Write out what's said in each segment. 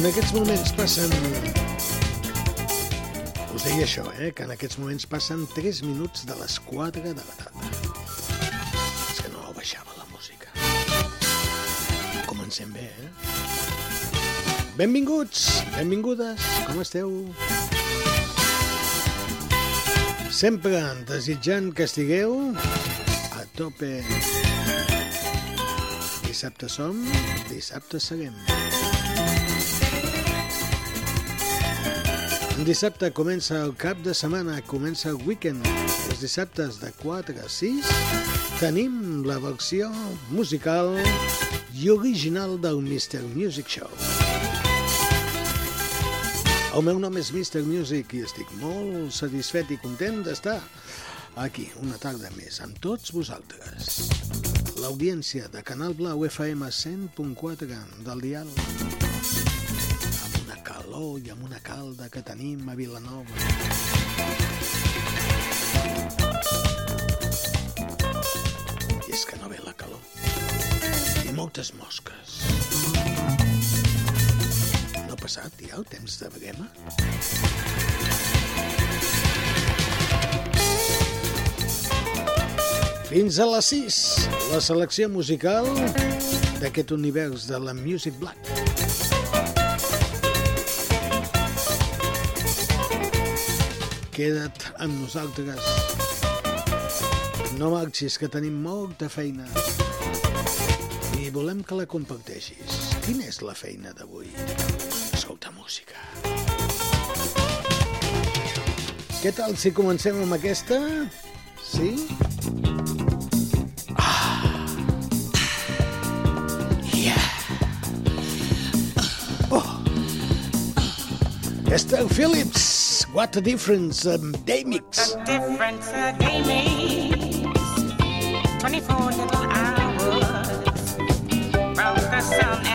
En aquests moments passen... Us deia això, eh? Que en aquests moments passen 3 minuts de les 4 de la tarda. És que no baixava la música. Comencem bé, eh? Benvinguts, benvingudes, com esteu? Sempre desitjant que estigueu a tope. Dissabte som, dissabte seguem. Un dissabte comença el cap de setmana, comença el weekend. Els dissabtes de 4 a 6 tenim la versió musical i original del Mr. Music Show. El meu nom és Mr. Music i estic molt satisfet i content d'estar aquí una tarda més amb tots vosaltres. L'audiència de Canal Blau FM 100.4 del dial calor i amb una calda que tenim a Vilanova. I és que no ve la calor. I moltes mosques. No ha passat ja el temps de brema? Fins a les 6, la selecció musical d'aquest univers de la Music Black. Queda't amb nosaltres. No marxis, que tenim molta feina. I volem que la comparteixis. Quina és la feina d'avui? Escolta música. Què tal si comencem amb aquesta? Sí? Ah. Oh. Esther Phillips. What a difference um, day mix. What a difference a day makes. 24 little hours. From the sun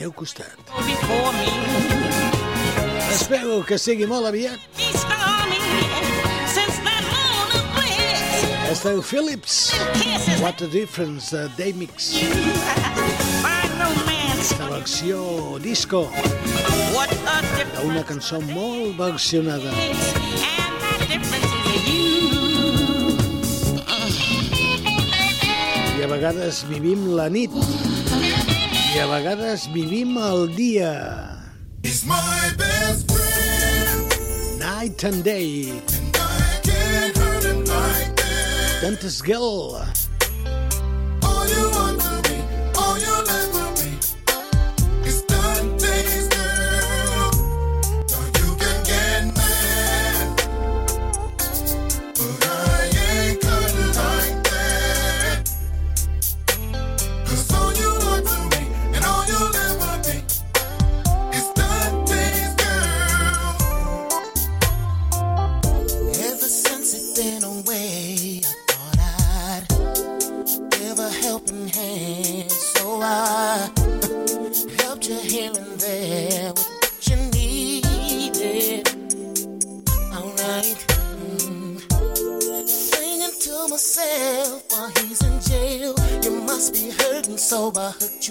teu costat. Espero que sigui molt aviat. Esteu Phillips, What a Difference, de Daymix. Selecció disco. Una cançó molt versionada. I a vegades vivim la nit. I a vegades vivim el dia. He's my best friend. Night and day. And I can't hurt him like this. Dante's Girl.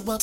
up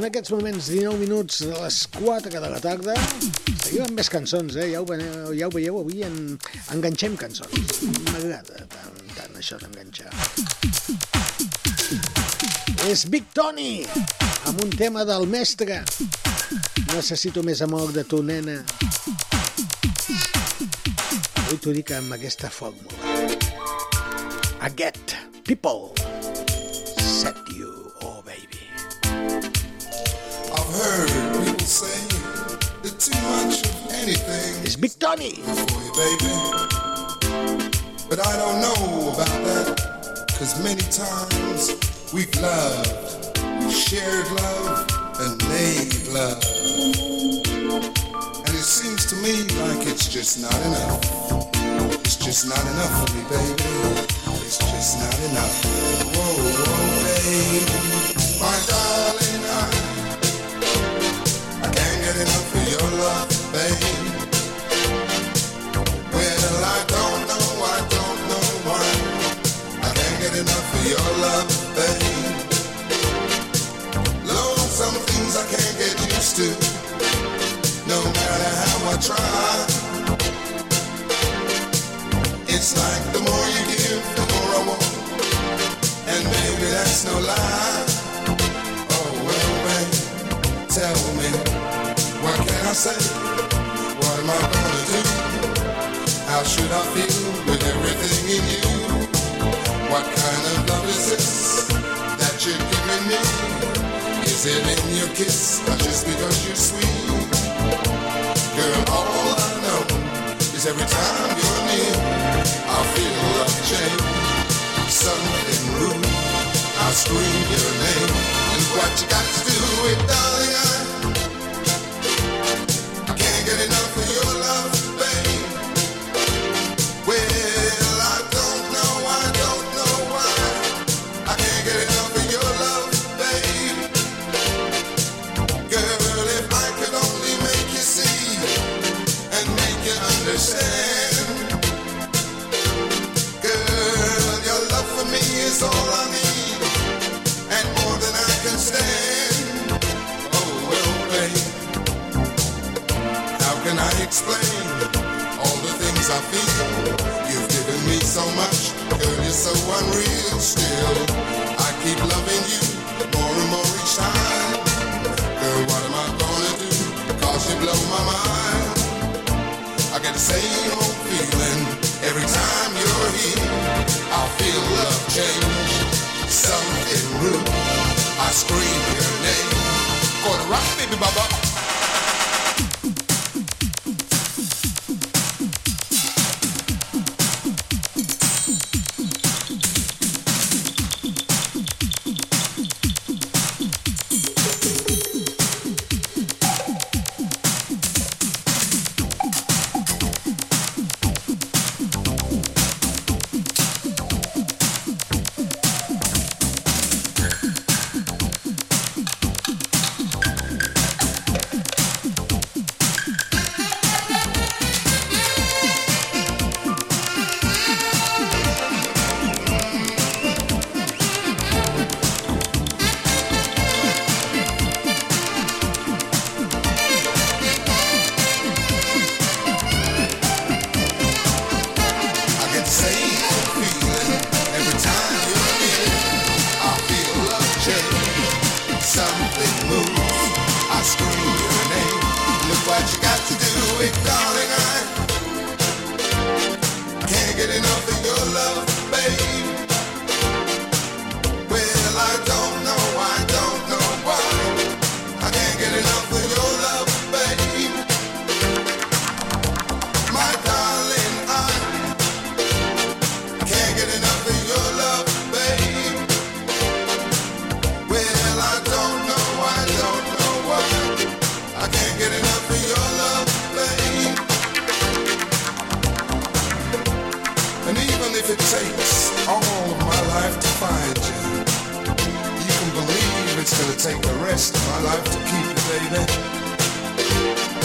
En aquests moments, 19 minuts de les 4 de la tarda, seguim amb més cançons, eh? Ja ho, veieu, ja ho veieu, avui en, enganxem cançons. M'agrada tant, tant això d'enganxar. És Big Tony, amb un tema del mestre. Necessito més amor de tu, nena. Avui t'ho dic amb aquesta fórmula. Get people set you, heard people say that too much of anything És Big Tony. for you, baby. But I don't know about that, cause many times we've loved, we've shared love, and made love. And it seems to me like it's just not enough. It's just not enough for me, baby. It's just not enough. Whoa, whoa, baby. My darling, your love, I say? What am I gonna do? How should I feel with everything in you? What kind of love is this that you're giving me? Is it in your kiss or just because you're sweet? Girl, all I know is every time you're near, I feel a change. Something rude, I scream your name. And what you got to do it, darling, I, change, something new. I scream your name. Call the rock, baby, baba. it takes all of my life to find you. You can believe it's gonna take the rest of my life to keep you, baby.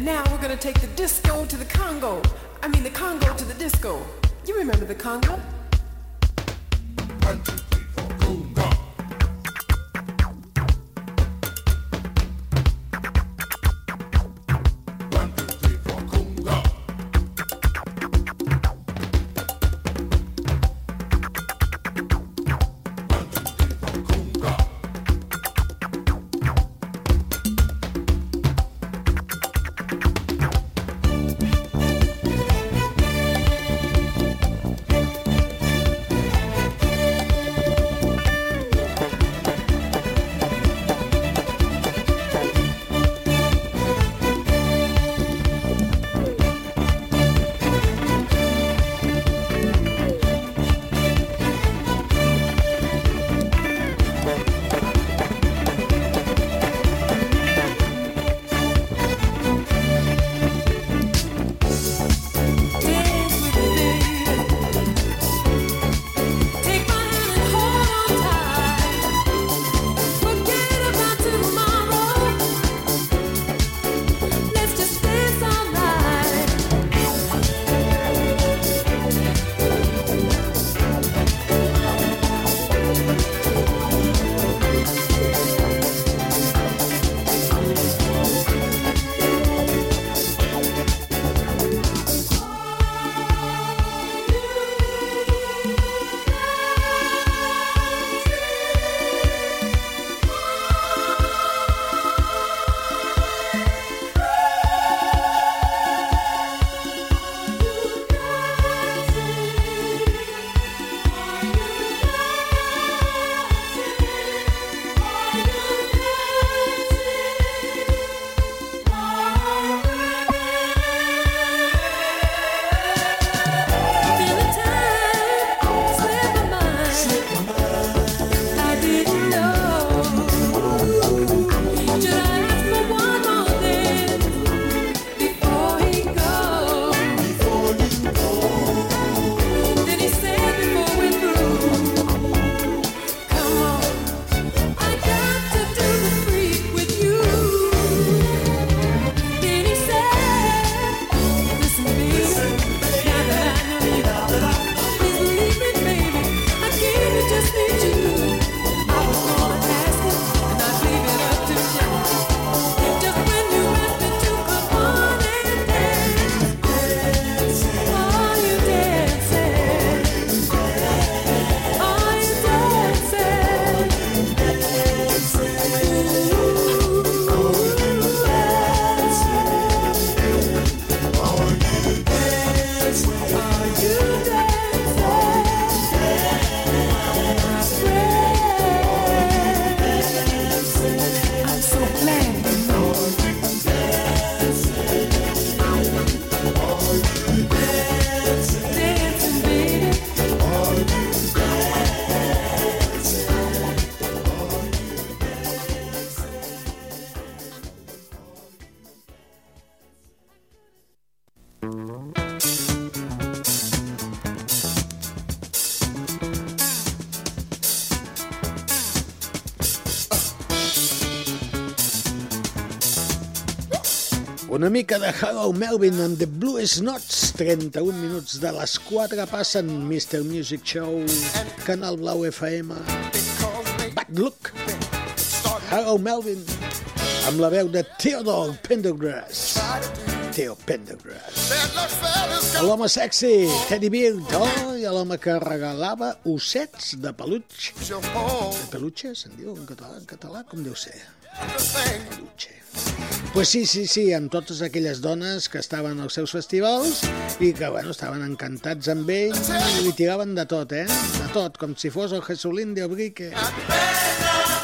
And now we're gonna take the disco to the Congo. I mean the Congo to the disco. You remember the Congo? Una mica de Hello Melvin and the Blues Notes. 31 minuts de les 4 passen Mr. Music Show, Canal Blau FM. Bad Look. Hello Melvin. Amb la veu de Theodore Pendergrass. Theo Pendergrass. L'home sexy, Teddy Beard. Oh, i l'home que regalava ossets de peluig. De peluche, se'n diu en català? En català, com deu ser? Peluche. Pues sí, sí, sí, amb totes aquelles dones que estaven als seus festivals i que, bueno, estaven encantats amb ell i li tiraven de tot, eh? De tot, com si fos el Jesulín de Obrique.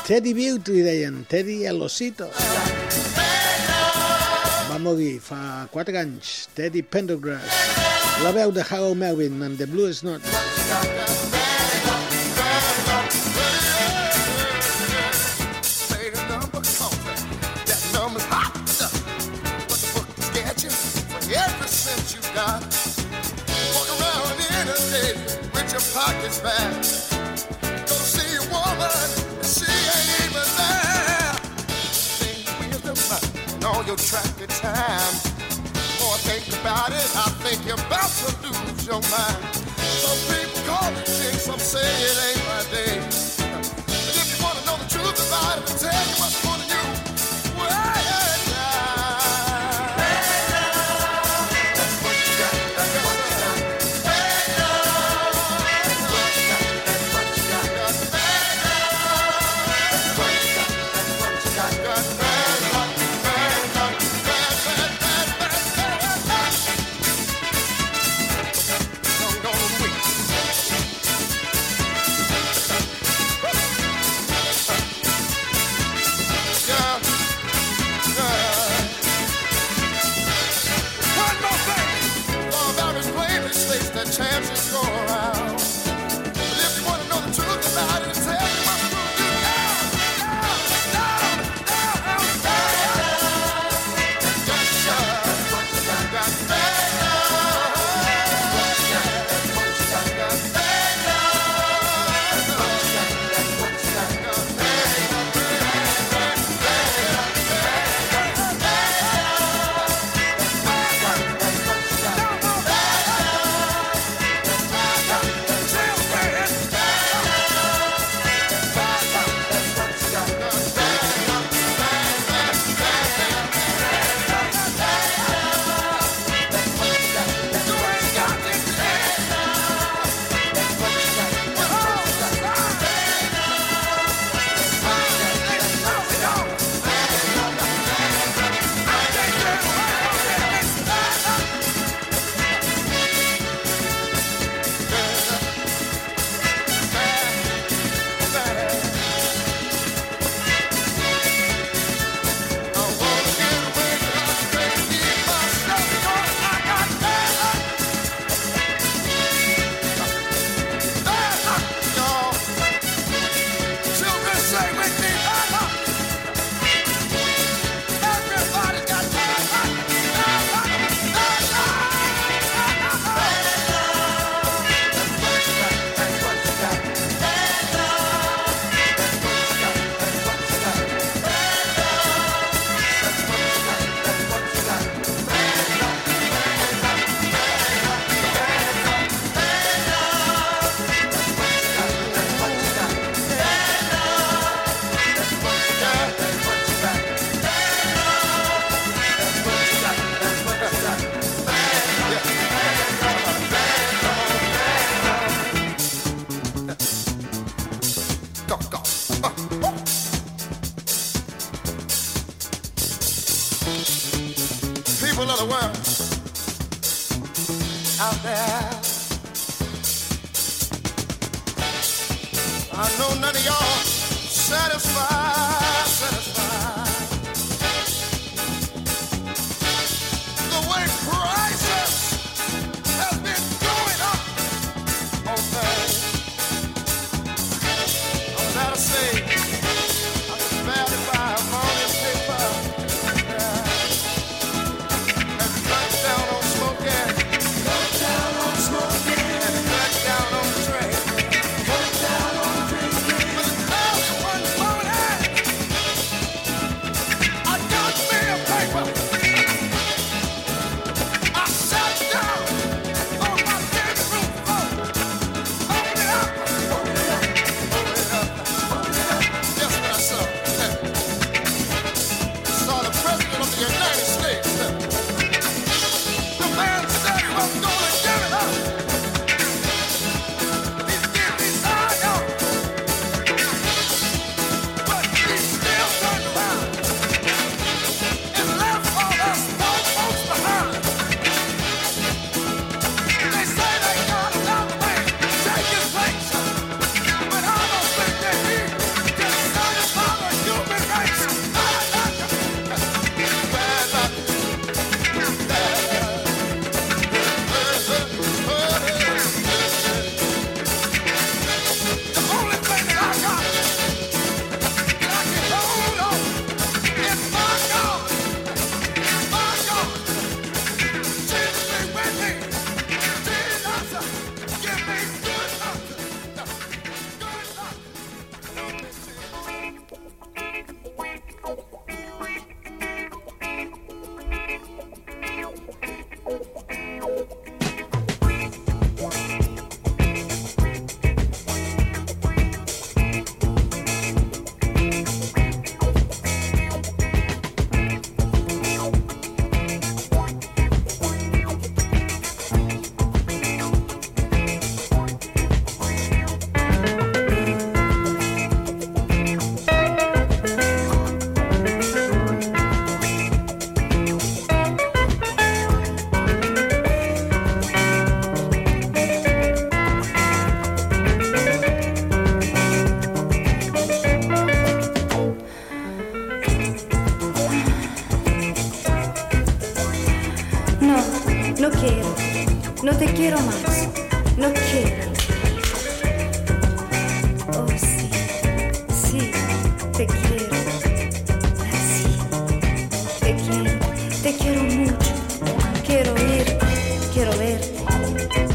Teddy Beauty, deien, Teddy el Osito. Va morir fa 4 anys, Teddy Pendergrass. La veu de Harold Melvin amb The Blue Snot. it's fast. See a woman, she ain't even there. Think time. Think about it, I think you're about to lose your mind. Some people call say it ain't my day. But if you wanna know the truth about it, I'll tell you what's gonna.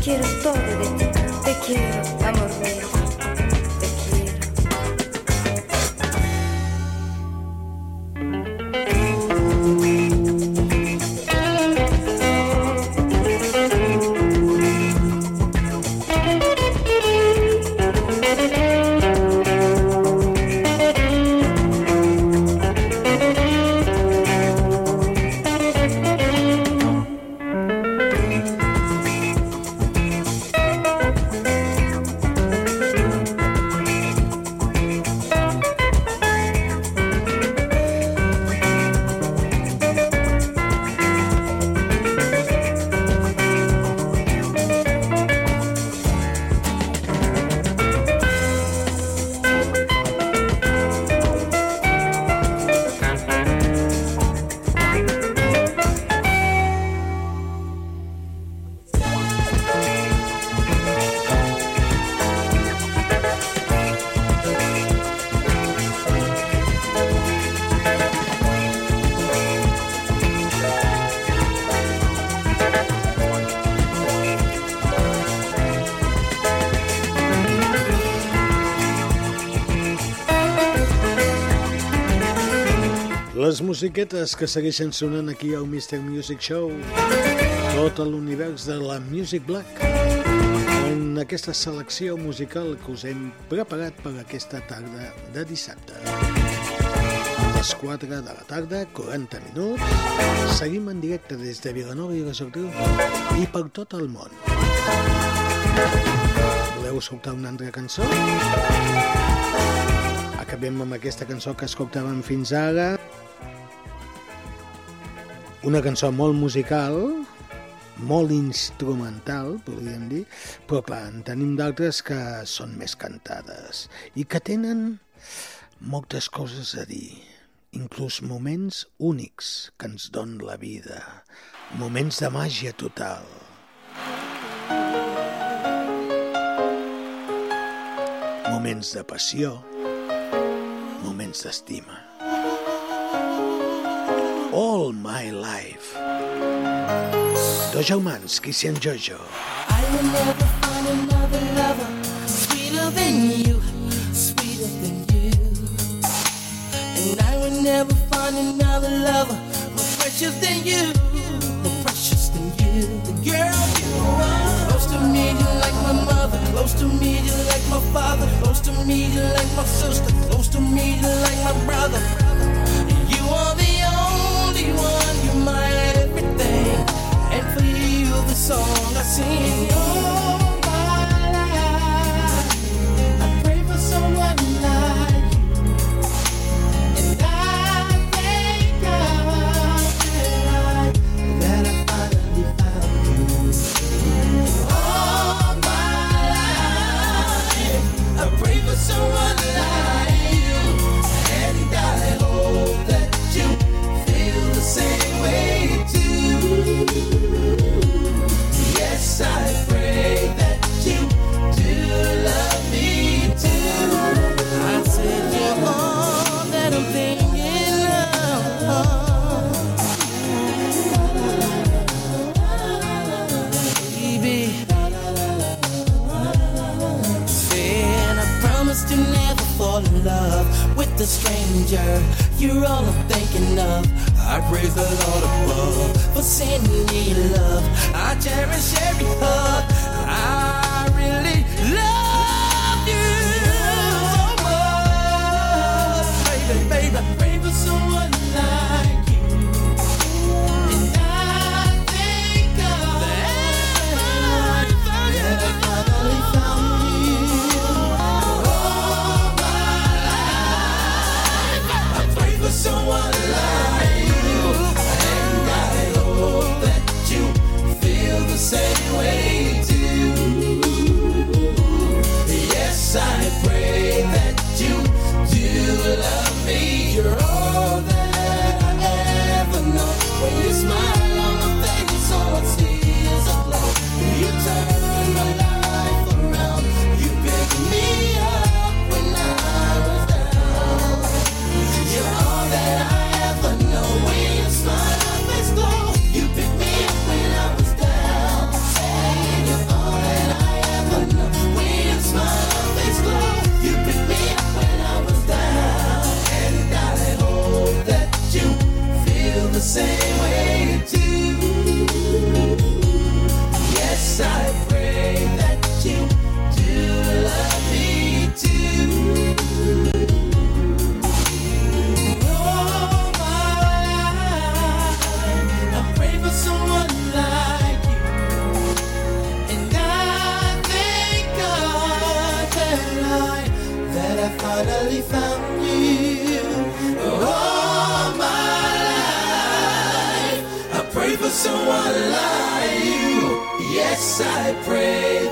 切るストーブでできる守る。Musiquetes que segueixen sonant aquí al Mr. Music Show, tot l'univers de la Music Black, en aquesta selecció musical que us hem preparat per aquesta tarda de dissabte. A les 4 de la tarda, 40 minuts, seguim en directe des de Vilanova i la Geltrú i per tot el món. Voleu escoltar una altra cançó? Acabem amb aquesta cançó que escoltàvem fins ara, una cançó molt musical, molt instrumental, podríem dir, però clar, en tenim d'altres que són més cantades i que tenen moltes coses a dir, inclús moments únics que ens don la vida, moments de màgia total. Moments de passió, moments d'estima. All My Life. Germans, Christian Jojo. I will never find another lover sweeter than you, sweeter than you. And I will never find another lover more precious than you, more precious than you. The girl you are. Close to me, you like my mother. Close to me, you like my father. Close to me, you like my sister. Close to me, you like my brother. son así. You're all I'm thinking of. I praise the Lord above for sending me love. I cherish every hug. I really Someone like you. Yes, I pray.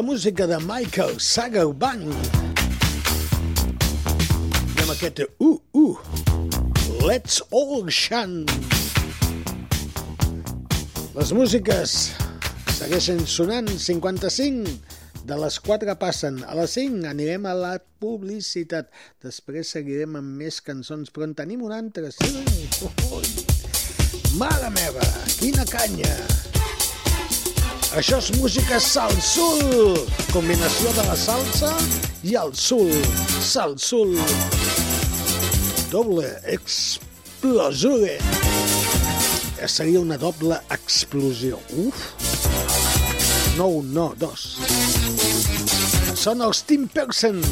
La música de Michael Sagerbank. I amb aquest uh, uh, Let's All Shine. Les músiques segueixen sonant 55 de les 4 passen a les 5 anirem a la publicitat després seguirem amb més cançons però en tenim una altra sí. Oh, oh. mare meva quina canya això és música salsul, combinació de la salsa i el sul, salsul. Doble explosure. Seria una doble explosió. Uf. No un, no, dos. Són els Tim Persen.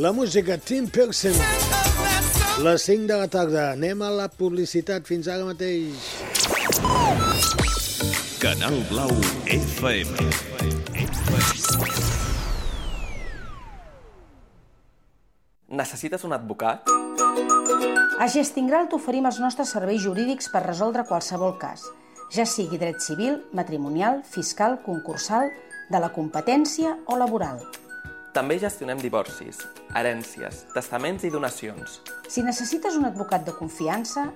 La música Tim Pearson. Les 5 de la tarda. Anem a la publicitat fins ara mateix. Canal Blau FM. Necessites un advocat? A Gestingral t'oferim els nostres serveis jurídics per resoldre qualsevol cas, ja sigui dret civil, matrimonial, fiscal, concursal, de la competència o laboral. També gestionem divorcis, herències, testaments i donacions. Si necessites un advocat de confiança,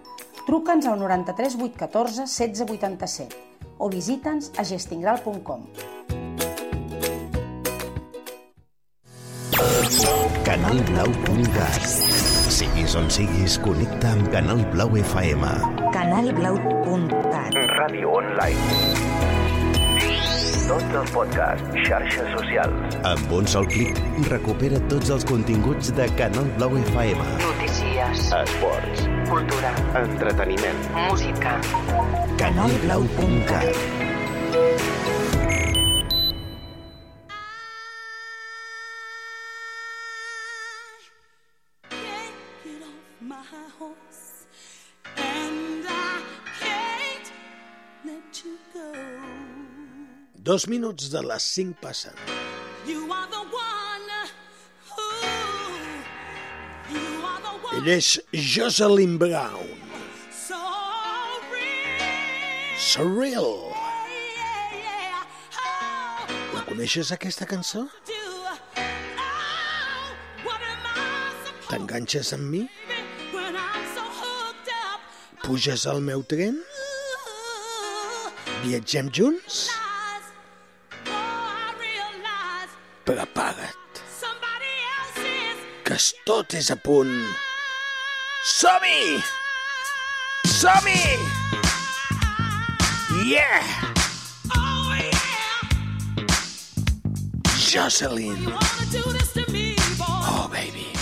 truca'ns al 93 814 1687 o visita'ns a gestingral.com. Canalblau.cat Siguis on siguis, connecta amb Canal Blau FM. Canalblau.cat Ràdio online. Tots els podcasts, xarxes socials. Amb un sol clic, recupera tots els continguts de Canal Blau FM. Notícies, Esports, cultura, entreteniment. música. Canalblau.cat Dos minuts de les 5 passen. You are the one. Ooh, you are the one. Ell és Jocelyn Brown. So real. Surreal. Yeah, yeah. Oh, La coneixes, aquesta cançó? Oh, T'enganxes amb mi? Puges al meu tren? Viatgem junts? Prepara't, que tot és a punt. Som-hi! Som-hi! Yeah! Oh, yeah. Jocelyn. Oh, baby.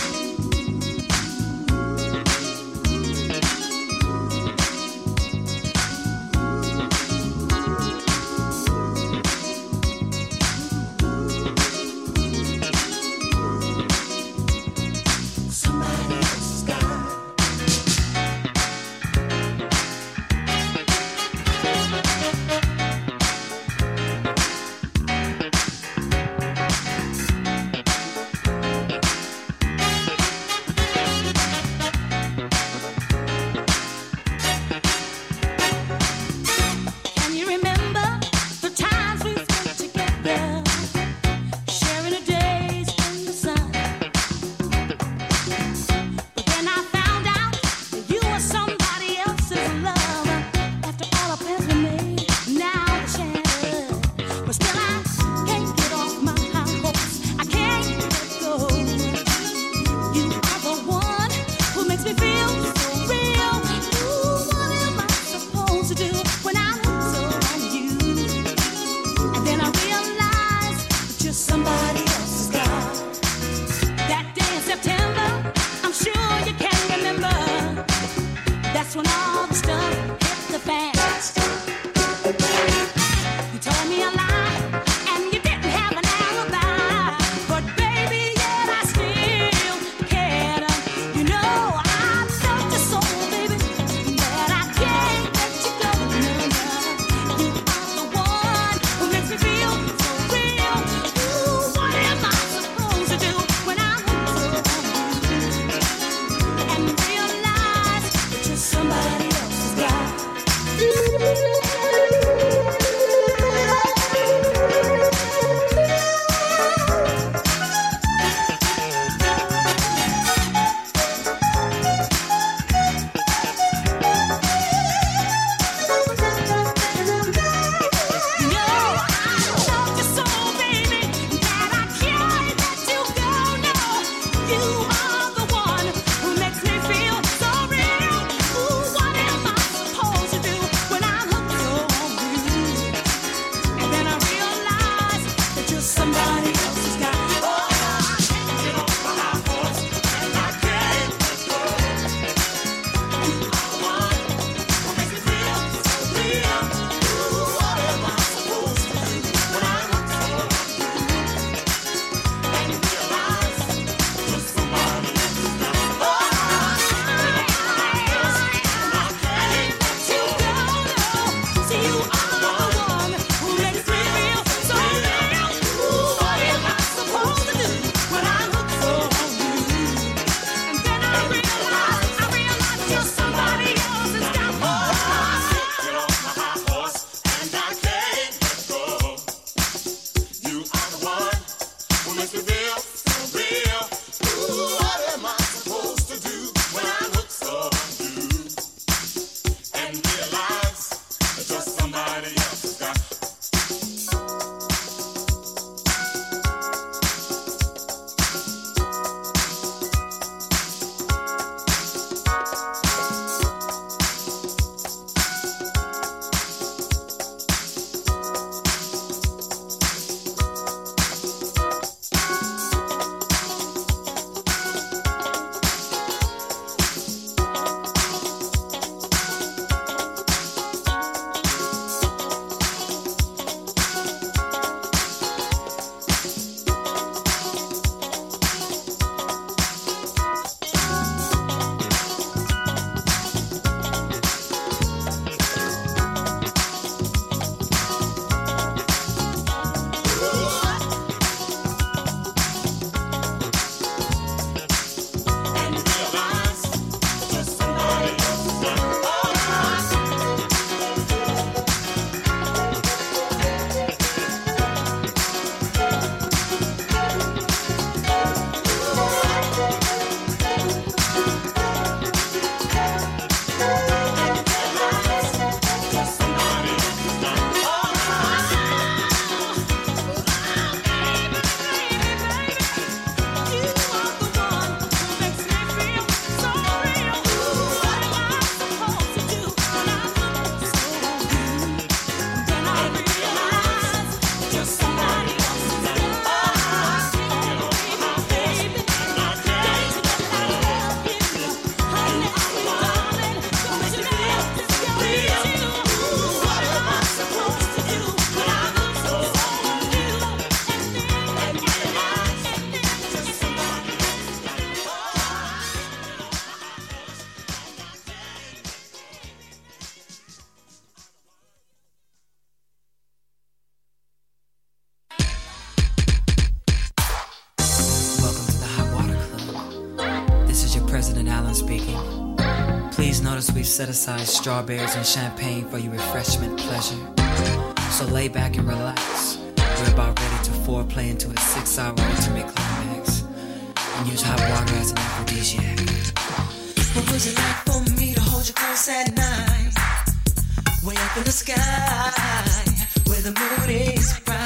set aside strawberries and champagne for your refreshment pleasure. So lay back and relax. We're about ready to foreplay into a six hour intimate climax and use hot water as an aphrodisiac. What was it like for me to hold you close at night? Way up in the sky, where the moon is bright.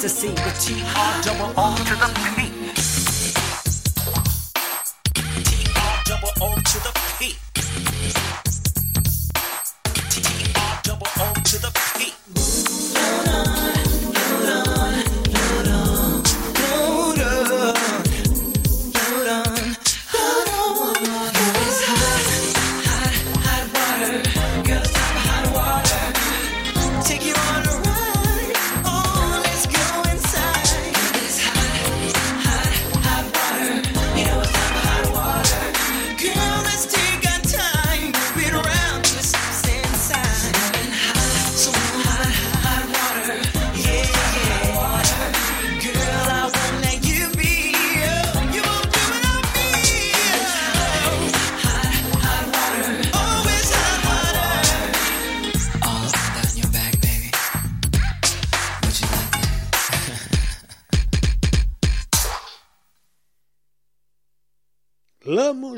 to T R double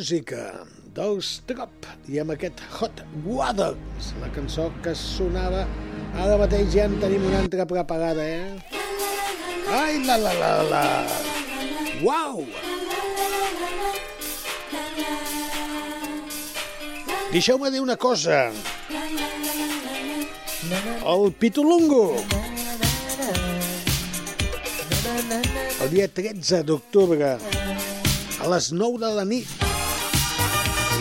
música dels Trop i amb aquest Hot Waters, la cançó que sonava ara mateix ja en tenim una altra preparada, eh? Ai, la, la, la, la! Uau! Deixeu-me dir una cosa. El Pitulungo. El dia 13 d'octubre a les 9 de la nit.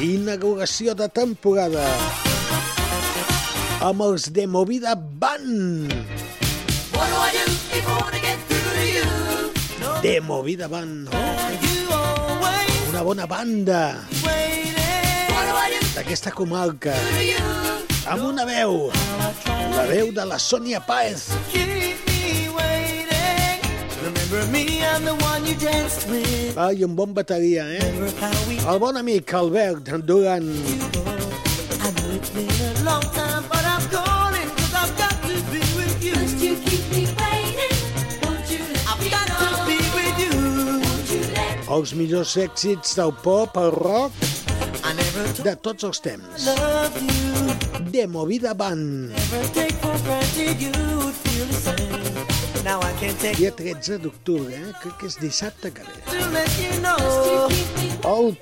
Inauguració de temporada. Amb els de Movida Band. De Movida Band, always Una bona banda. d'aquesta comarca. amb una veu, la veu de la Sònia Páez. I un bon bateria, eh? El bon amic Albert Duran. I know it's been a long time, but I'm calling 'cause I've got to be with you. Must you keep me waiting? Won't you let I've me got to know? be with you. Won't you let Els millors èxits del pop, el rock, de tots els temps. De Movida Band. Never take Dia 13 d'octubre, eh? Crec que és dissabte que ve. El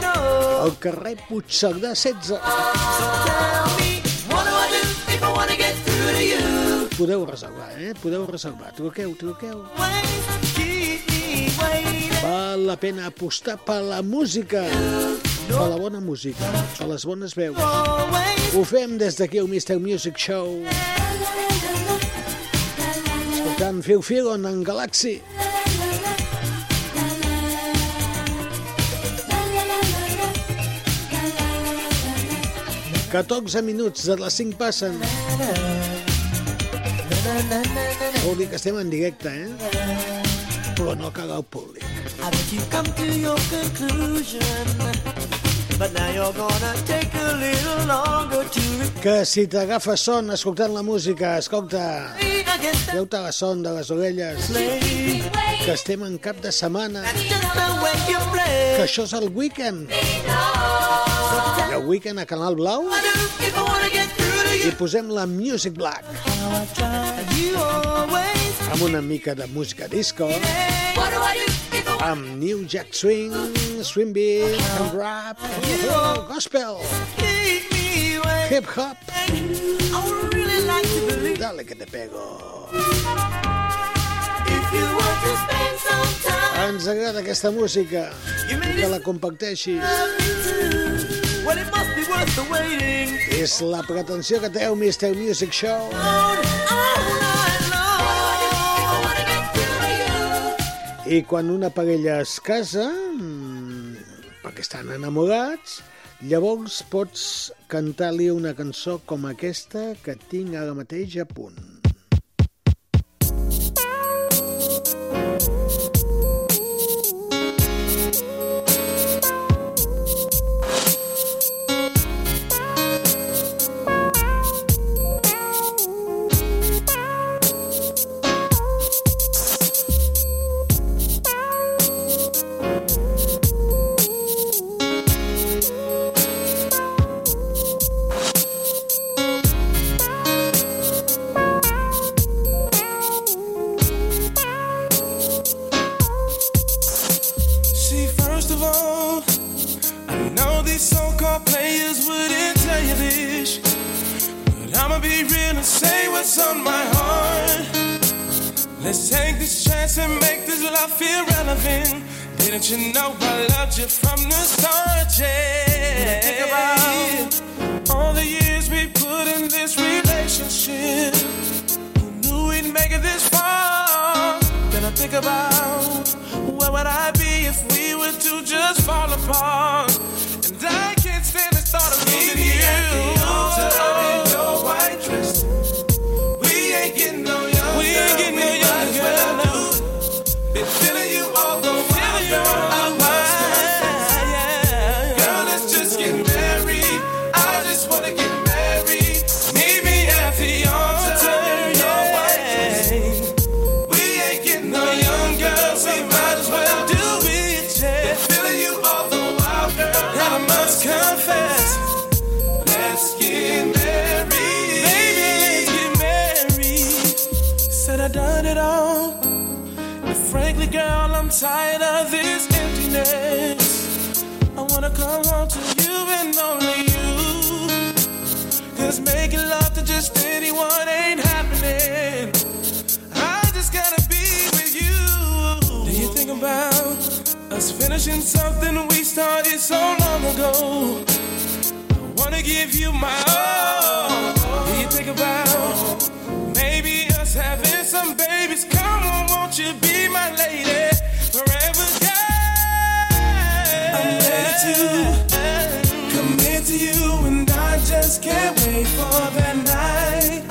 know. al carrer Puigcerdà 16. So tell me, what do I do if I wanna get through to you? Podeu reservar, eh? Podeu reservar. Truqueu, truqueu. Val la pena apostar per la música, per la bona música, per les bones veus. Ho fem des d'aquí al Mr. Music Show. Escoltant Phil Fillon en Galaxy. 14 minuts de les 5 passen. Vol dir que estem en directe, eh? Però no caga el públic. I bet you come to your conclusion. But now you're gonna take a little longer to Que si t'agafa son escoltant la música, escolta, treu-te la son de les orelles, que estem en cap de setmana, que això és el weekend. I el weekend a Canal Blau. I posem la Music Black. Amb una mica de música disco, What do I do? if I amb New Jack Swing, Swing Beat, amb rap, gospel, hip hop. Really like Dale que te pego. Ens agrada aquesta música, que la waiting. És la pretensió que té el Mr. Music Show. I quan una parella es casa, mm, perquè estan enamorats, llavors pots cantar-li una cançó com aquesta que tinc ara mateix a punt. And you know I loved you from the start, yeah. Think about all the years we put in this relationship. Who knew we'd make it this far? Then I think about where would I be if we were to just fall apart? And I can't stand the thought of losing you. finishing something we started so long ago. I wanna give you my all. What do you think about maybe us having some babies? Come on, won't you be my lady forever? Yeah. I'm ready to commit to you, and I just can't wait for that night.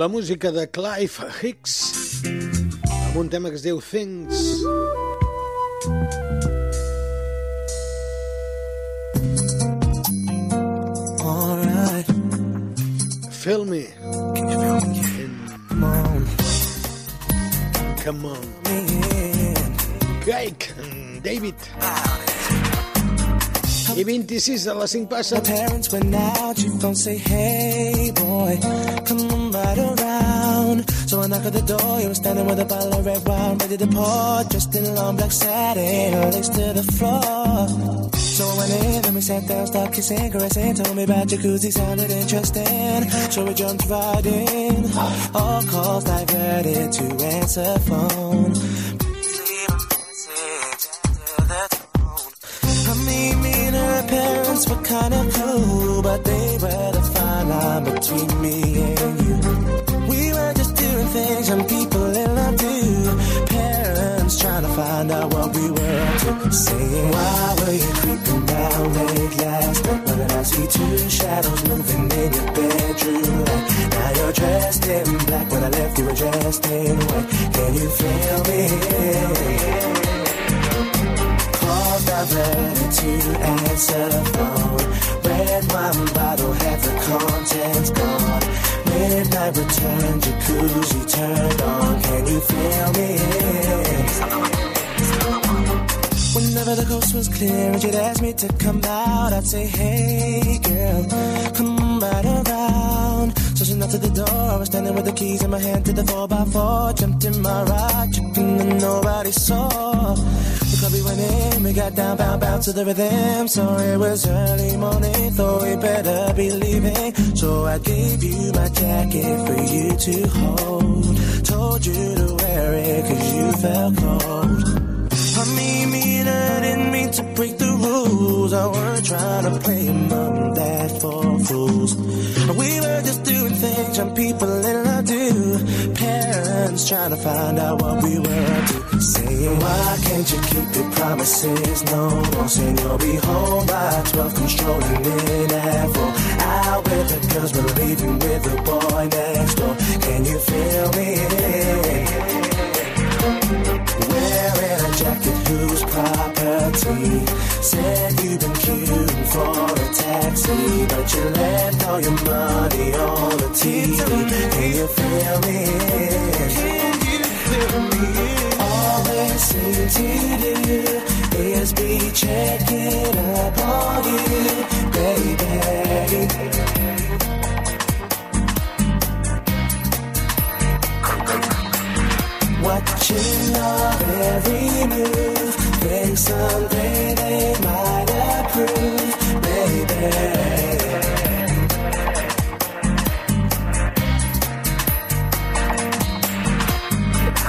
La música de Clive Hicks amb un tema que es diu Things. Alright. Feel me. Come on. Come on. Craig, David. I 26 de les 5 My passen. parents went out, you don't say, hey boy, come on right around. So I knock at the door, you were standing with a bottle of red wine, ready to pour, dressed in a long black satin, legs to the floor. So I went in, then we sat down, started kissing, caressing, told me about jacuzzi, sounded interesting. So we jumped right in, all calls diverted to answer phone. Find what we were. Saying, why were you creeping down late last night? When I see two shadows moving in your bedroom light? Now you're dressed in black. When I left, you were dressed in white. Can you feel me? calls diverted to answer the phone. Red wine bottle had the contents gone. Midnight return, jacuzzi turned on. Can you feel me? Whenever the coast was clear and you'd ask me to come out, I'd say, hey girl, come right around. So she knocked at the door, I was standing with the keys in my hand to the 4x4, jumped in my ride, chicken and nobody saw. The club we went in, we got down, bound, bound to the rhythm. So it was early morning, thought we better be leaving. So I gave you my jacket for you to hold. Told you to wear it cause you felt cold. I mean, me I didn't mean to break the rules. I weren't trying to play mom and dad for fools. We were just doing things young people in love do. Parents trying to find out what we were up to. Saying, why can't you keep your promises? No saying you'll be home by 12, controlling in at four. Out with the girls, but leaving with the boy next door. Can you feel me? Wearing a jacket whose property said you've been queuing for a taxi, but you left all your money on the TV. Can you feel me? Can you feel me? All they seem to do is be checking up on you, baby. Watching your every move, think someday they might approve, baby.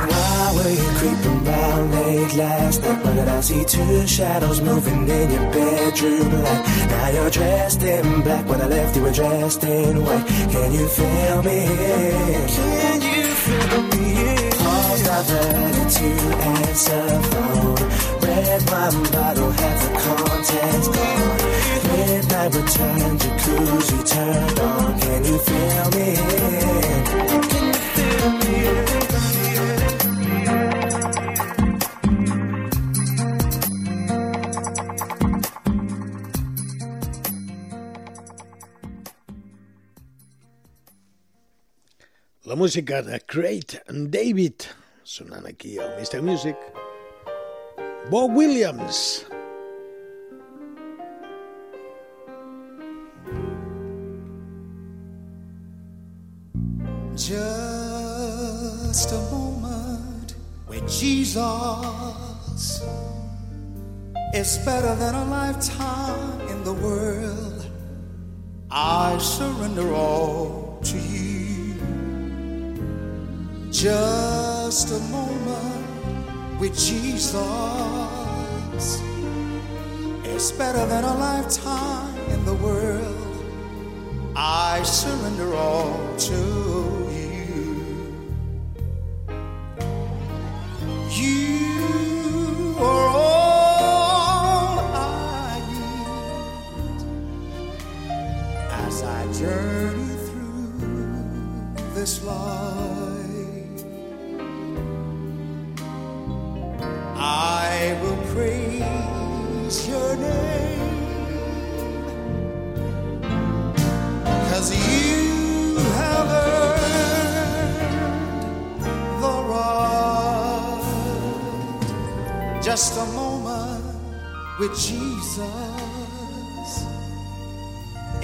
Why were you creeping round late last night? Why did I see two shadows moving in your bedroom light? Now you're dressed in black. When I left, you were dressed in white. Can you feel me? Can you feel me? Diverted to answer phone. Red wine bottle had the contents gone. Midnight return, jacuzzi turned on. Can you feel me? Can you feel me? La música de David, sonant aquí al Mr. Music. Bob Williams. Just a moment with Jesus is better than a lifetime in the world. I surrender all to you. Just a moment with Jesus is better than a lifetime in the world. I surrender all to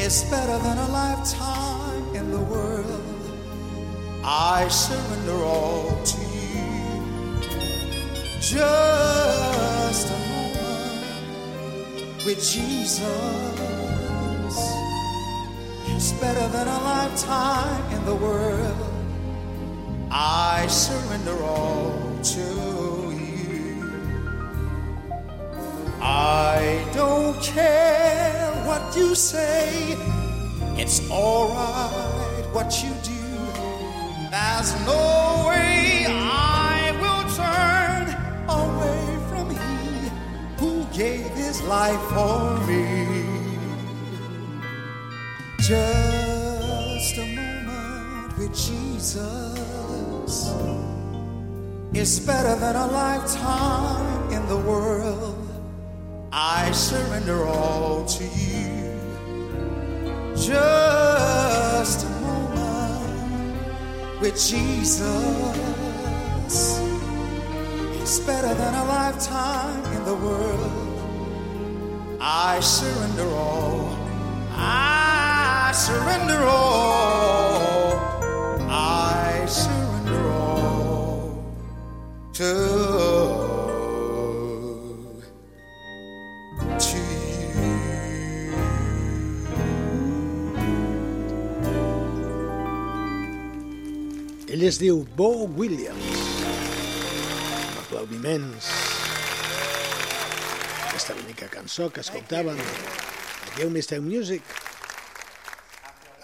is better than a lifetime in the world. I surrender all to you. Just a moment with Jesus is better than a lifetime in the world. I surrender all to you. You say, it's alright what you do. There's no way I will turn away from He who gave His life for me. Just a moment with Jesus is better than a lifetime in the world. I surrender all to you. Jesus is better than a lifetime in the world. I surrender all. I surrender all. Es diu Bo Williams. Amb aplaudiments. Aquesta bonica cançó que escoltàvem. Aquí a Mister Music.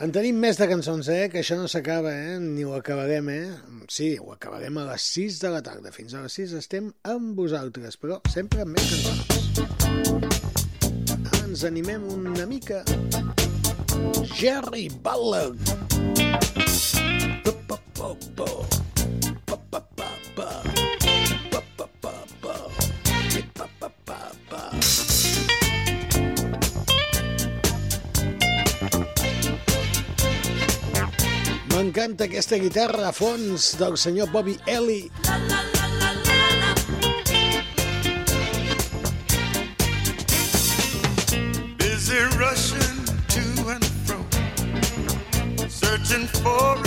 En tenim més de cançons, eh? Que això no s'acaba, eh? Ni ho acabarem, eh? Sí, ho acabarem a les 6 de la tarda. Fins a les 6 estem amb vosaltres, però sempre amb més cançons. Ens animem una mica. Jerry Butler. M'encanta aquesta guitarra a fons del senyor Bobby Ellie. busy rushing to and fro, searching for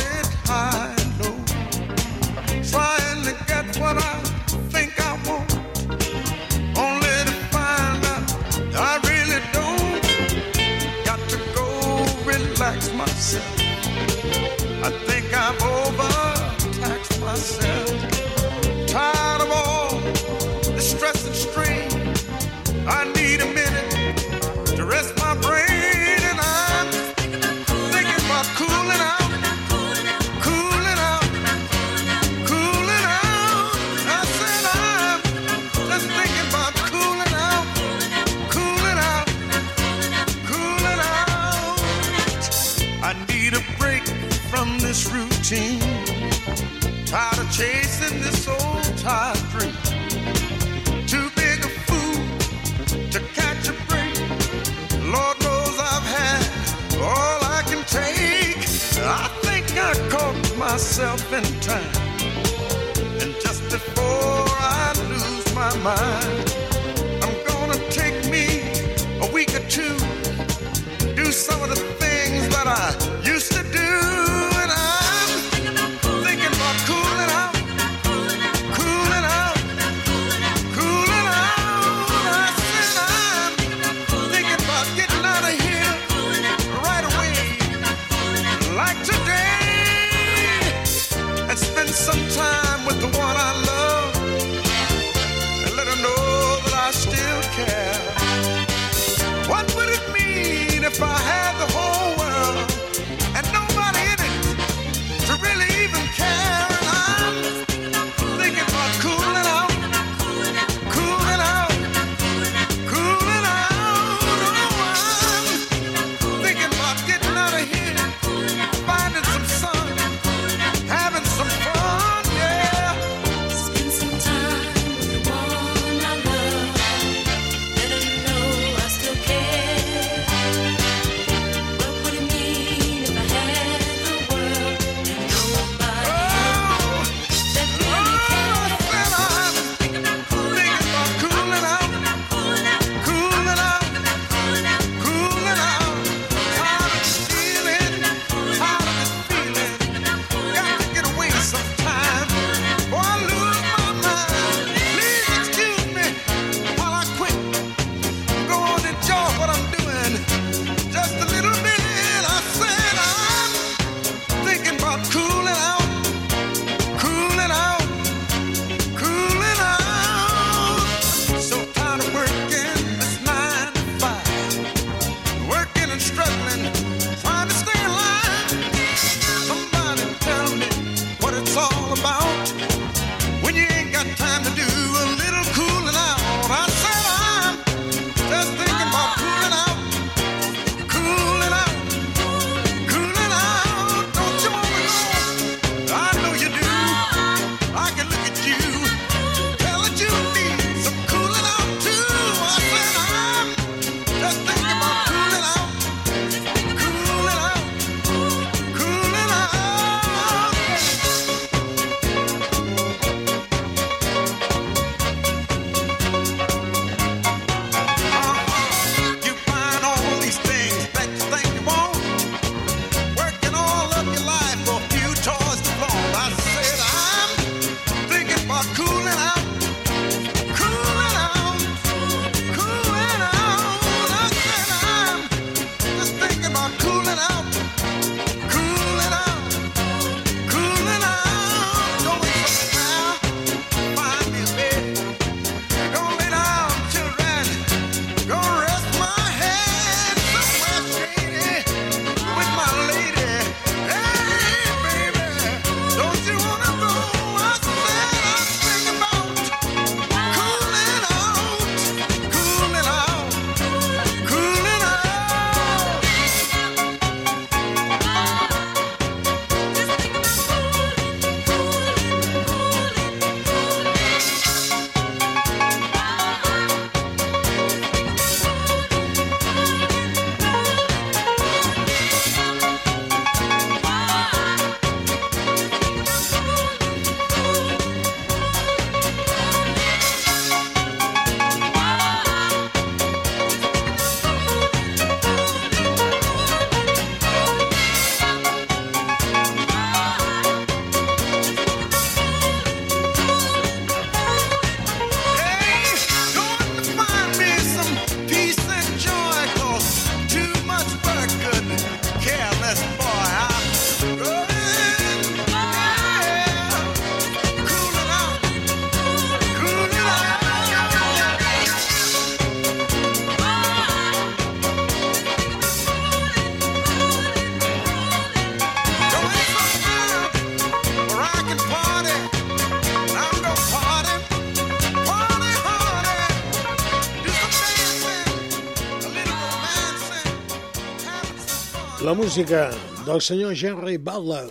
música del senyor Jerry Butler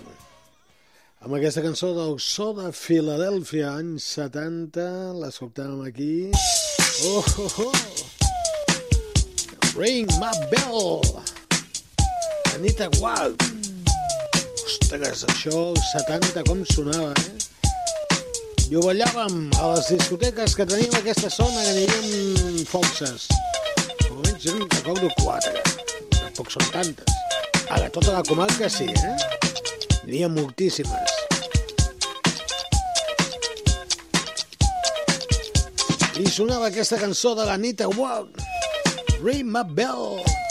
amb aquesta cançó del so de Filadèlfia, anys 70, l'escoltàvem aquí. Oh, oh, oh! Ring my bell! Anita Wild! Ostres, això, 70, com sonava, eh? I ho ballàvem a les discoteques que teníem aquesta zona, que aniríem forces. Com menys, recordo quatre, tampoc són tantes. A la, tota la comarca sí, eh? N'hi ha moltíssimes. I sonava aquesta cançó de la Nita Walk, Ring My Bell.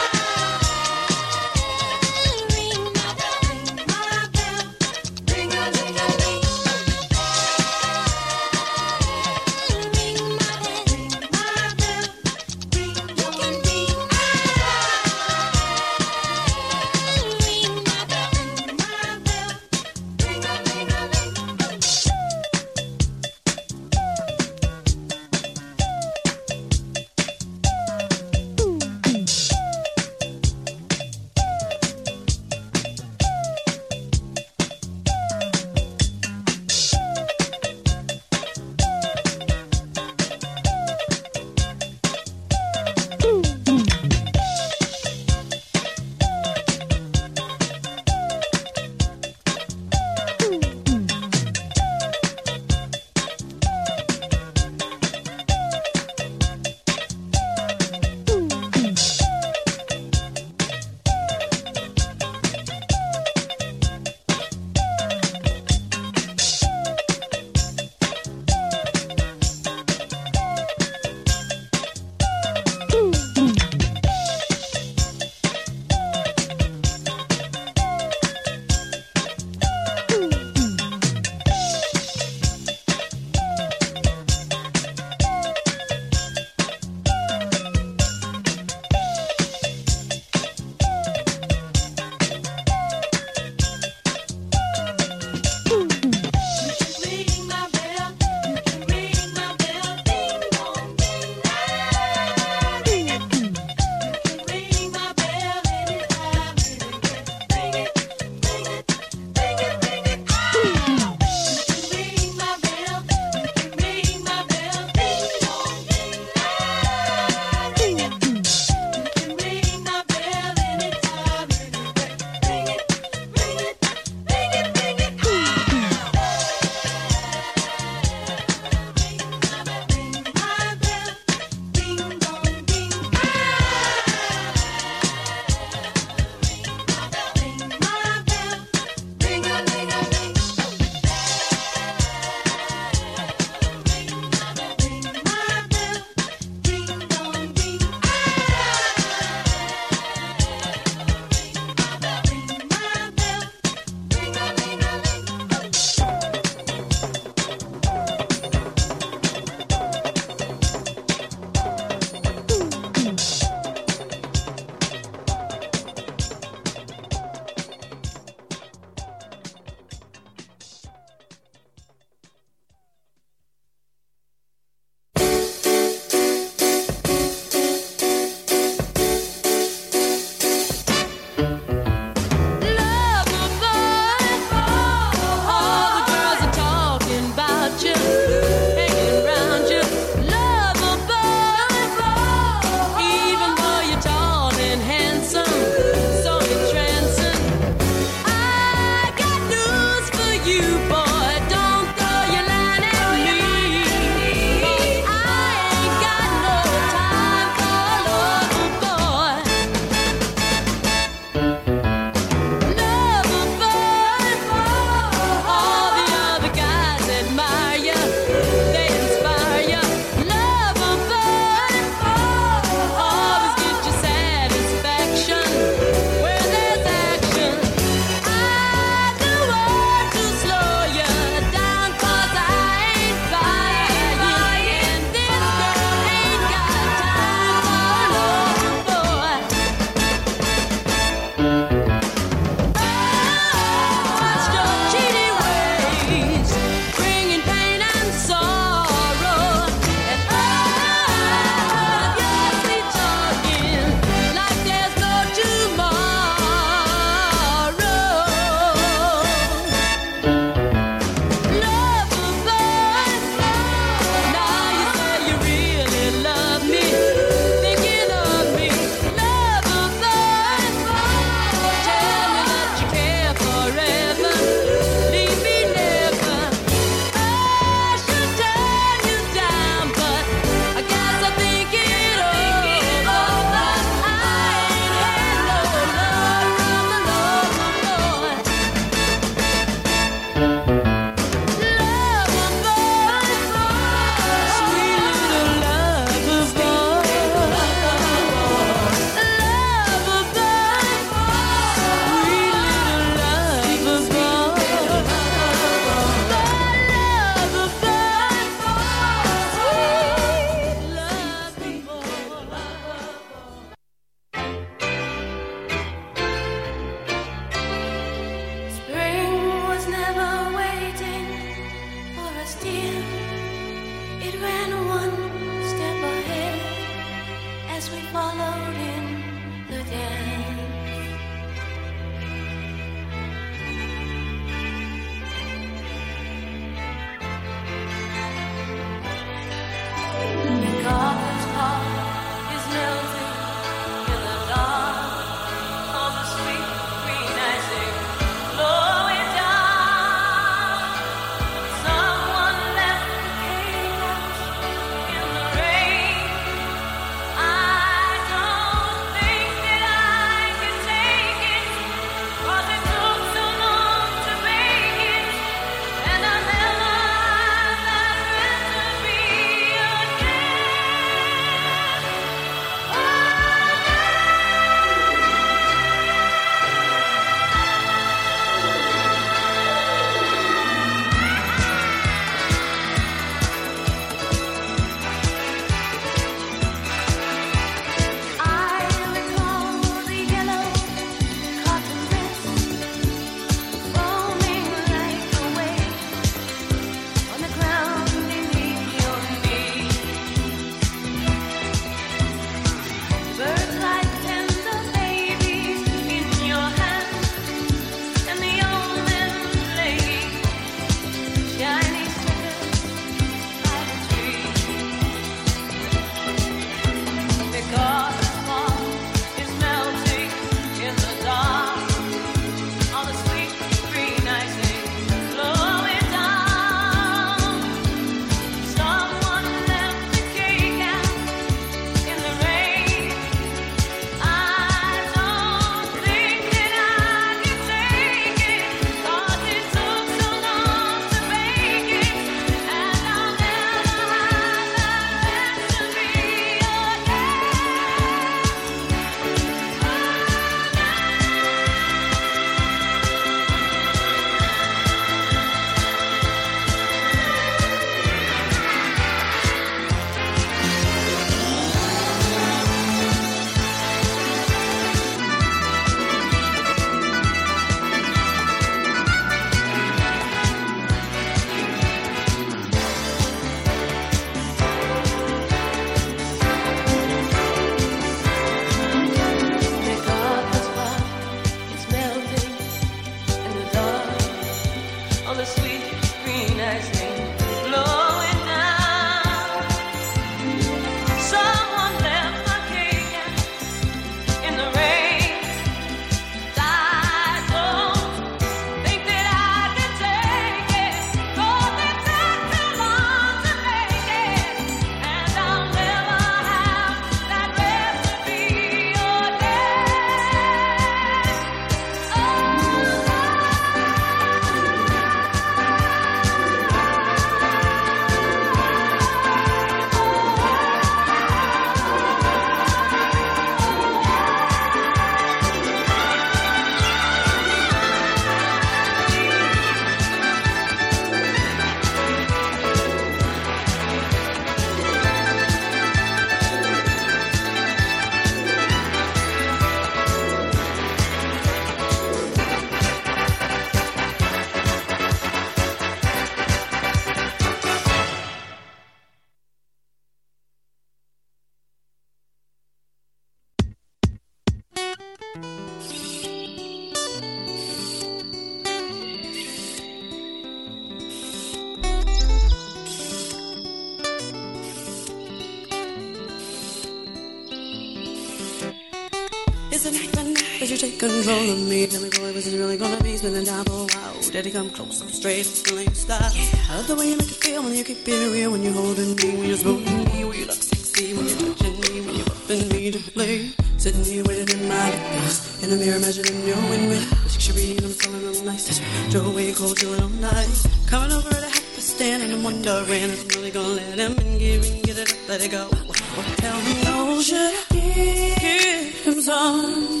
Control of me. Tell me, boy, was it really gonna be spending time oh, for a while? Daddy, come close, I'm straight, I'm feeling your style. I love the way you make it feel when you keep it real, when you're holding me, when you're smoothing me, when you look sexy, when you're touching me, when you're upping me to play. Sitting here waiting in my house, in the mirror measuring your win win. Picturing I'm feeling real nice. Joe way cold, you all night. Coming over at a half past ten, and I'm wondering if I'm really gonna let him in, give and get it up, let it go. Well, tell me, no, should I give him some?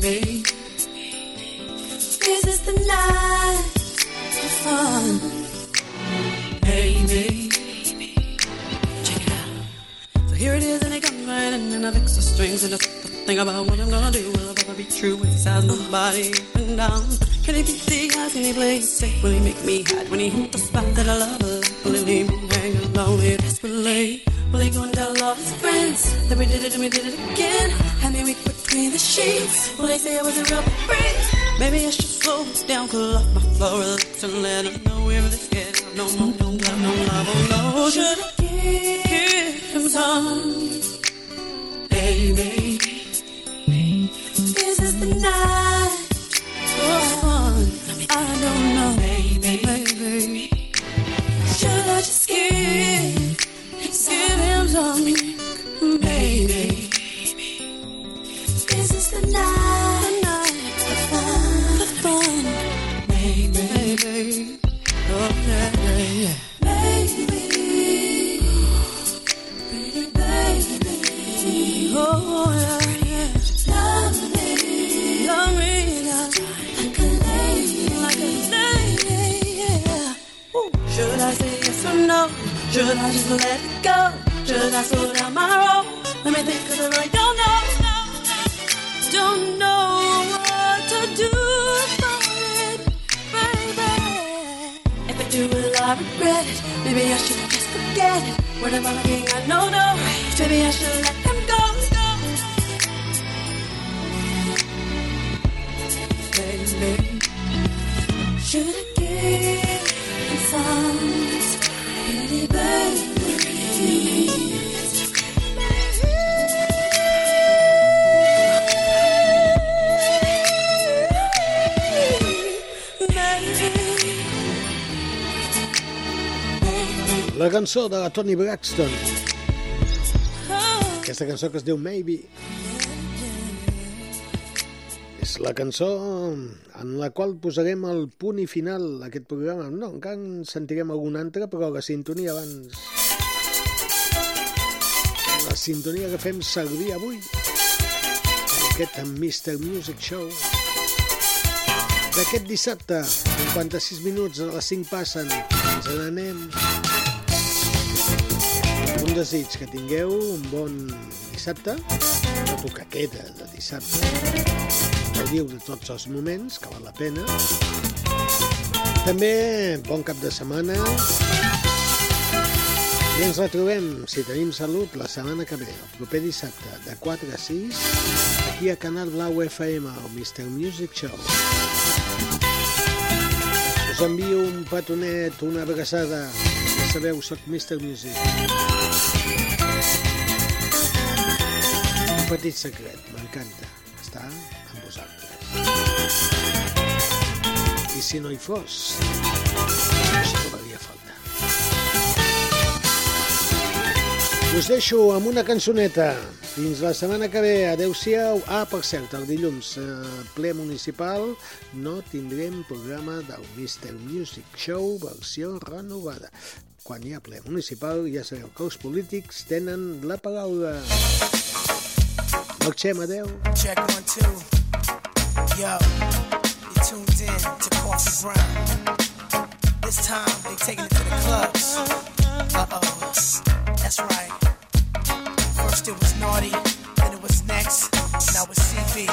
Baby, This is the night of fun? Baby, check it out. So here it is, and it comes right in, and I fix the strings, and just think about what I'm gonna do. Will it ever be true with his eyes nobody up and down? Can he beat the eyes? Can he play safe? Will he make me hide when he hit the spot that I love? Will he leave me hanging lonely desperately? Will he go and tell all his friends that we did it and we did it again? Had me weak between the sheets. Will they say I was a real breeze? Maybe I should slow it down, cool off my floor relax and let him know we're really scared. No more, no love, no love, oh no. Should I give him some? Baby, is this the night? Oh, I don't know, baby, baby. Should I just give, give him some, Should I just let it go? Should I slow down my roll? Let me think, cause I really don't know. Don't know what to do about it, baby. If I do, will I regret it? Maybe I should just forget it. What am I looking at? No, no. Maybe I should let him go. Baby, should I give some? La cançó de la Toni Braxton. Aquesta cançó que es diu Maybe. És la cançó en la qual posarem el punt i final a aquest programa. No, encara en sentirem algun altre, però la sintonia abans... La sintonia que fem servir avui. Aquest Mr. Music Show. D'aquest dissabte, 56 minuts a les 5 passen. Ens n'anem. Un desig que tingueu un bon dissabte, una tocaqueta de dissabte gaudiu de tots els moments, que val la pena. També bon cap de setmana. I ens retrobem, si tenim salut, la setmana que ve, el proper dissabte, de 4 a 6, aquí a Canal Blau FM, al Mr. Music Show. Us envio un petonet, una abraçada. Ja sabeu, soc Mr. Music. Un petit secret, m'encanta. Està vosaltres. I si no hi fos, us trobaria falta. Us deixo amb una cançoneta. Fins la setmana que ve. Adéu-siau. Ah, per cert, el dilluns, eh, ple municipal, no tindrem programa del Mr. Music Show versió renovada. Quan hi ha ple municipal, ja sabeu que els polítics tenen la paraula. Look, check my deal. Check one, two. Yo, you tuned in to Coffee Brown. This time, they taking it to the clubs. Uh oh. That's right. First it was naughty, then it was next. Now it's CB.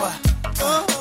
What? Uh.